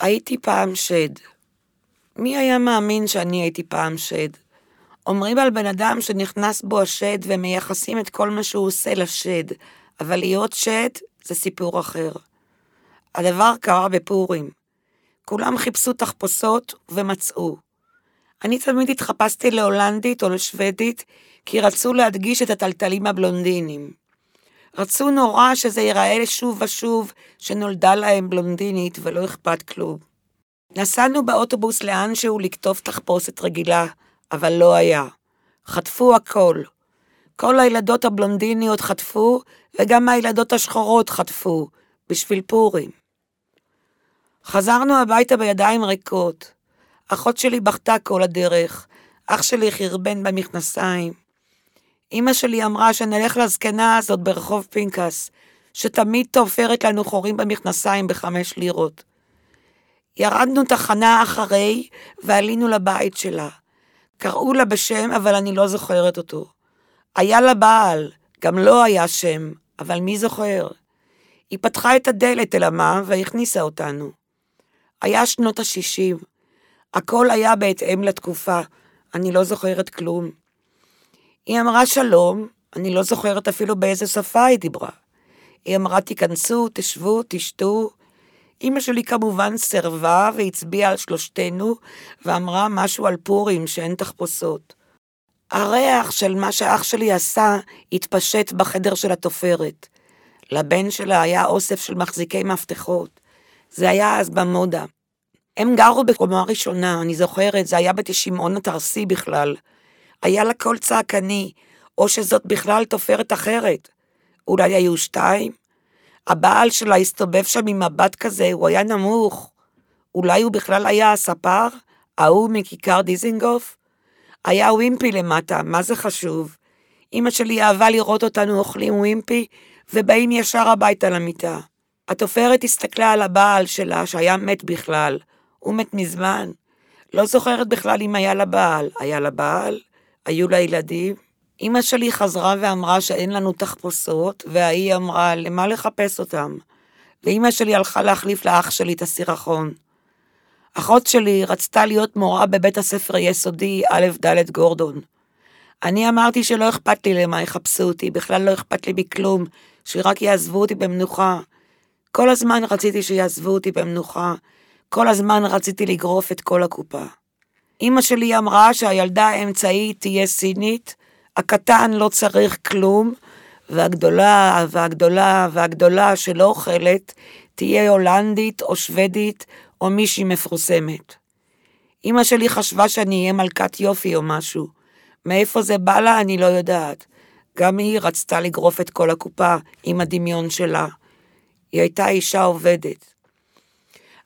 הייתי פעם שד. מי היה מאמין שאני הייתי פעם שד? אומרים על בן אדם שנכנס בו השד ומייחסים את כל מה שהוא עושה לשד, אבל להיות שד זה סיפור אחר. הדבר קרה בפורים. כולם חיפשו תחפושות ומצאו. אני תמיד התחפשתי להולנדית או לשוודית, כי רצו להדגיש את הטלטלים הבלונדינים. רצו נורא שזה ייראה שוב ושוב שנולדה להם בלונדינית ולא אכפת כלום. נסענו באוטובוס לאנשהו לקטוף תחפושת רגילה, אבל לא היה. חטפו הכל. כל הילדות הבלונדיניות חטפו, וגם הילדות השחורות חטפו, בשביל פורים. חזרנו הביתה בידיים ריקות. אחות שלי בכתה כל הדרך, אח שלי חרבן במכנסיים. אמא שלי אמרה שנלך לזקנה הזאת ברחוב פנקס, שתמיד תופרת לנו חורים במכנסיים בחמש לירות. ירדנו תחנה אחרי ועלינו לבית שלה. קראו לה בשם, אבל אני לא זוכרת אותו. היה לה בעל, גם לא היה שם, אבל מי זוכר? היא פתחה את הדלת אל עמה והכניסה אותנו. היה שנות ה-60. הכל היה בהתאם לתקופה, אני לא זוכרת כלום. היא אמרה שלום, אני לא זוכרת אפילו באיזה שפה היא דיברה. היא אמרה תיכנסו, תשבו, תשתו. אמא שלי כמובן סירבה והצביעה על שלושתנו, ואמרה משהו על פורים שאין תחפושות. הריח של מה שאח שלי עשה התפשט בחדר של התופרת. לבן שלה היה אוסף של מחזיקי מפתחות. זה היה אז במודה. הם גרו בקומה ראשונה, אני זוכרת, זה היה בתשמעון התרסי בכלל. היה לה קול צעקני, או שזאת בכלל תופרת אחרת. אולי היו שתיים? הבעל שלה הסתובב שם עם מבט כזה, הוא היה נמוך. אולי הוא בכלל היה הספר? ההוא מכיכר דיזינגוף? היה ווימפי למטה, מה זה חשוב? אמא שלי אהבה לראות אותנו אוכלים ווימפי, ובאים ישר הביתה למיטה. התופרת הסתכלה על הבעל שלה, שהיה מת בכלל. הוא מת מזמן. לא זוכרת בכלל אם היה לה בעל. היה לה בעל? היו לה ילדים? אמא שלי חזרה ואמרה שאין לנו תחפושות, וההיא אמרה, למה לחפש אותם? ואמא שלי הלכה להחליף לאח שלי את הסירחון. אחות שלי רצתה להיות מורה בבית הספר היסודי א' ד' גורדון. אני אמרתי שלא אכפת לי למה יחפשו אותי, בכלל לא אכפת לי מכלום, שרק יעזבו אותי במנוחה. כל הזמן רציתי שיעזבו אותי במנוחה, כל הזמן רציתי לגרוף את כל הקופה. אמא שלי אמרה שהילדה האמצעית תהיה סינית, הקטן לא צריך כלום, והגדולה והגדולה והגדולה שלא אוכלת תהיה הולנדית או שוודית או מישהי מפורסמת. אמא שלי חשבה שאני אהיה מלכת יופי או משהו. מאיפה זה בא לה אני לא יודעת. גם היא רצתה לגרוף את כל הקופה עם הדמיון שלה. היא הייתה אישה עובדת.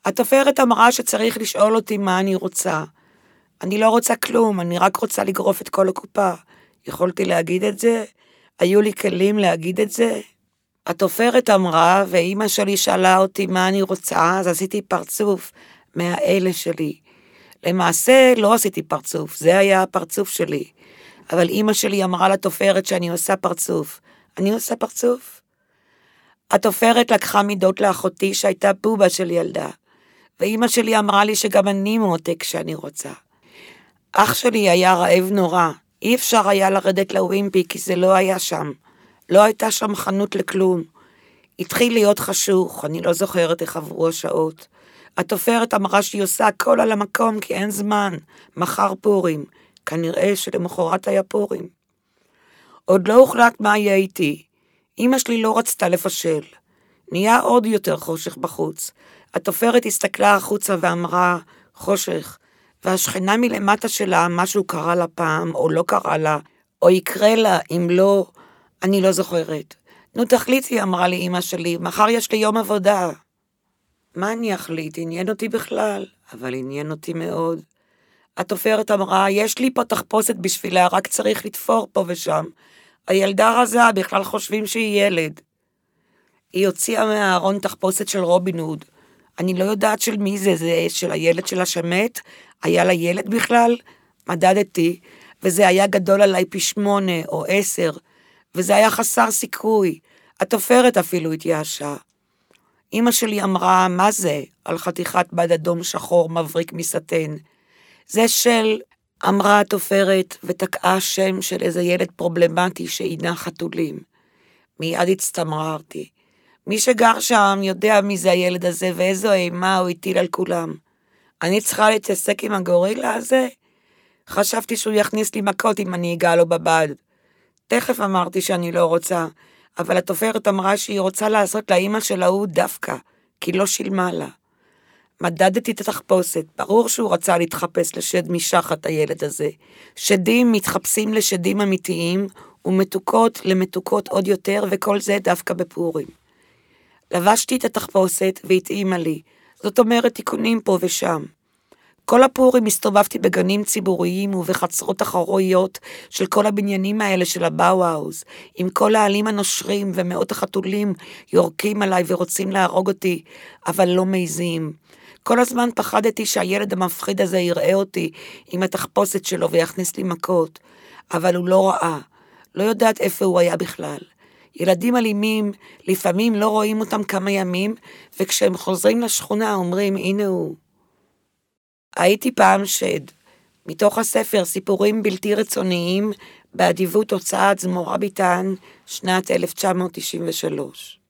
התופרת אמרה שצריך לשאול אותי מה אני רוצה. אני לא רוצה כלום, אני רק רוצה לגרוף את כל הקופה. יכולתי להגיד את זה? היו לי כלים להגיד את זה? התופרת אמרה, ואימא שלי שאלה אותי מה אני רוצה, אז עשיתי פרצוף מהאלה שלי. למעשה לא עשיתי פרצוף, זה היה הפרצוף שלי. אבל אימא שלי אמרה לתופרת שאני עושה פרצוף. אני עושה פרצוף? התופרת לקחה מידות לאחותי שהייתה בובה של ילדה, ואימא שלי אמרה לי שגם אני מועתק כשאני רוצה. אח שלי היה רעב נורא, אי אפשר היה לרדת לווימפי כי זה לא היה שם. לא הייתה שם חנות לכלום. התחיל להיות חשוך, אני לא זוכרת איך עברו השעות. התופרת אמרה שהיא עושה הכל על המקום כי אין זמן, מחר פורים. כנראה שלמחרת היה פורים. עוד לא הוחלט מה יהיה איתי. אמא שלי לא רצתה לפשל. נהיה עוד יותר חושך בחוץ. התופרת הסתכלה החוצה ואמרה, חושך, והשכנה מלמטה שלה, משהו קרה לה פעם, או לא קרה לה, או יקרה לה, אם לא, אני לא זוכרת. נו, תחליטי, אמרה לי אמא שלי, מחר יש לי יום עבודה. מה אני אחליט? עניין אותי בכלל, אבל עניין אותי מאוד. התופרת אמרה, יש לי פה תחפושת בשבילה, רק צריך לתפור פה ושם. הילדה רזה, בכלל חושבים שהיא ילד. היא הוציאה מהארון תחפושת של רובין הוד. אני לא יודעת של מי זה, זה של הילד שלה שמת, היה לה ילד בכלל? מדדתי, וזה היה גדול עליי פי שמונה או עשר, וזה היה חסר סיכוי. התופרת אפילו התייאשה. אמא שלי אמרה, מה זה? על חתיכת בד אדום שחור מבריק מסטן. זה של, אמרה התופרת, ותקעה שם של איזה ילד פרובלמטי שעינה חתולים. מיד הצטמררתי. מי שגר שם יודע מי זה הילד הזה ואיזו אימה הוא הטיל על כולם. אני צריכה להתעסק עם הגורילה הזה? חשבתי שהוא יכניס לי מכות אם אני אגע לו בבד. תכף אמרתי שאני לא רוצה, אבל התופרת אמרה שהיא רוצה לעשות לאימא של ההוא דווקא, כי לא שילמה לה. מדדתי את התחפושת, ברור שהוא רצה להתחפש לשד משחת הילד הזה. שדים מתחפשים לשדים אמיתיים, ומתוקות למתוקות עוד יותר, וכל זה דווקא בפורים. לבשתי את התחפושת והתאימה לי, זאת אומרת תיקונים פה ושם. כל הפורים הסתובבתי בגנים ציבוריים ובחצרות אחוריות של כל הבניינים האלה של הבאו-האוז, עם כל העלים הנושרים ומאות החתולים יורקים עליי ורוצים להרוג אותי, אבל לא מעזים. כל הזמן פחדתי שהילד המפחיד הזה יראה אותי עם התחפושת שלו ויכניס לי מכות, אבל הוא לא ראה, לא יודעת איפה הוא היה בכלל. ילדים אלימים, לפעמים לא רואים אותם כמה ימים, וכשהם חוזרים לשכונה אומרים, הנה הוא. הייתי פעם שד, מתוך הספר סיפורים בלתי רצוניים, באדיבות הוצאת זמורה ביטן, שנת 1993.